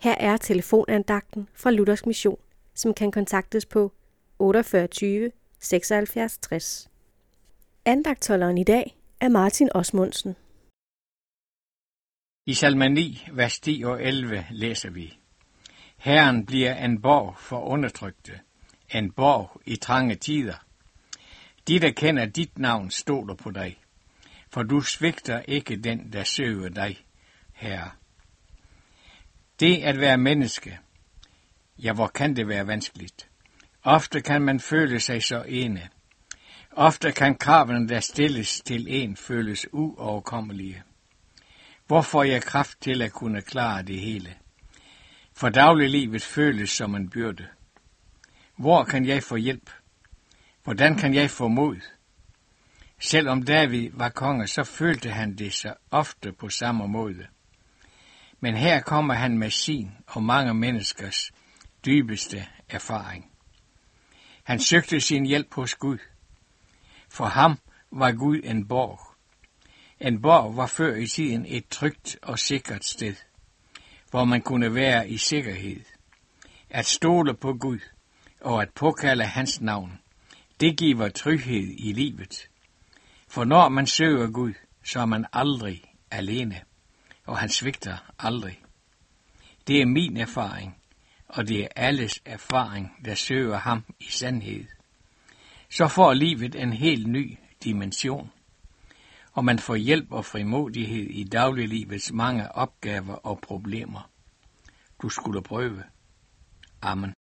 Her er telefonandagten fra Luthers Mission, som kan kontaktes på 48 76 60. Andagtholderen i dag er Martin Osmundsen. I Salmani, 9, vers 10 og 11 læser vi. Herren bliver en borg for undertrykte, en borg i trange tider. De, der kender dit navn, stoler på dig, for du svigter ikke den, der søger dig, herre. Det at være menneske, ja, hvor kan det være vanskeligt? Ofte kan man føle sig så ene. Ofte kan kravene, der stilles til en, føles uoverkommelige. Hvor får jeg kraft til at kunne klare det hele? For dagliglivet føles som en byrde. Hvor kan jeg få hjælp? Hvordan kan jeg få mod? Selvom David var konge, så følte han det så ofte på samme måde. Men her kommer han med sin og mange menneskers dybeste erfaring. Han søgte sin hjælp hos Gud. For ham var Gud en borg. En borg var før i tiden et trygt og sikkert sted, hvor man kunne være i sikkerhed. At stole på Gud og at påkalde hans navn, det giver tryghed i livet. For når man søger Gud, så er man aldrig alene, og han svigter aldrig. Det er min erfaring, og det er alles erfaring, der søger ham i sandhed. Så får livet en helt ny dimension, og man får hjælp og frimodighed i dagliglivets mange opgaver og problemer. Du skulle prøve. Amen.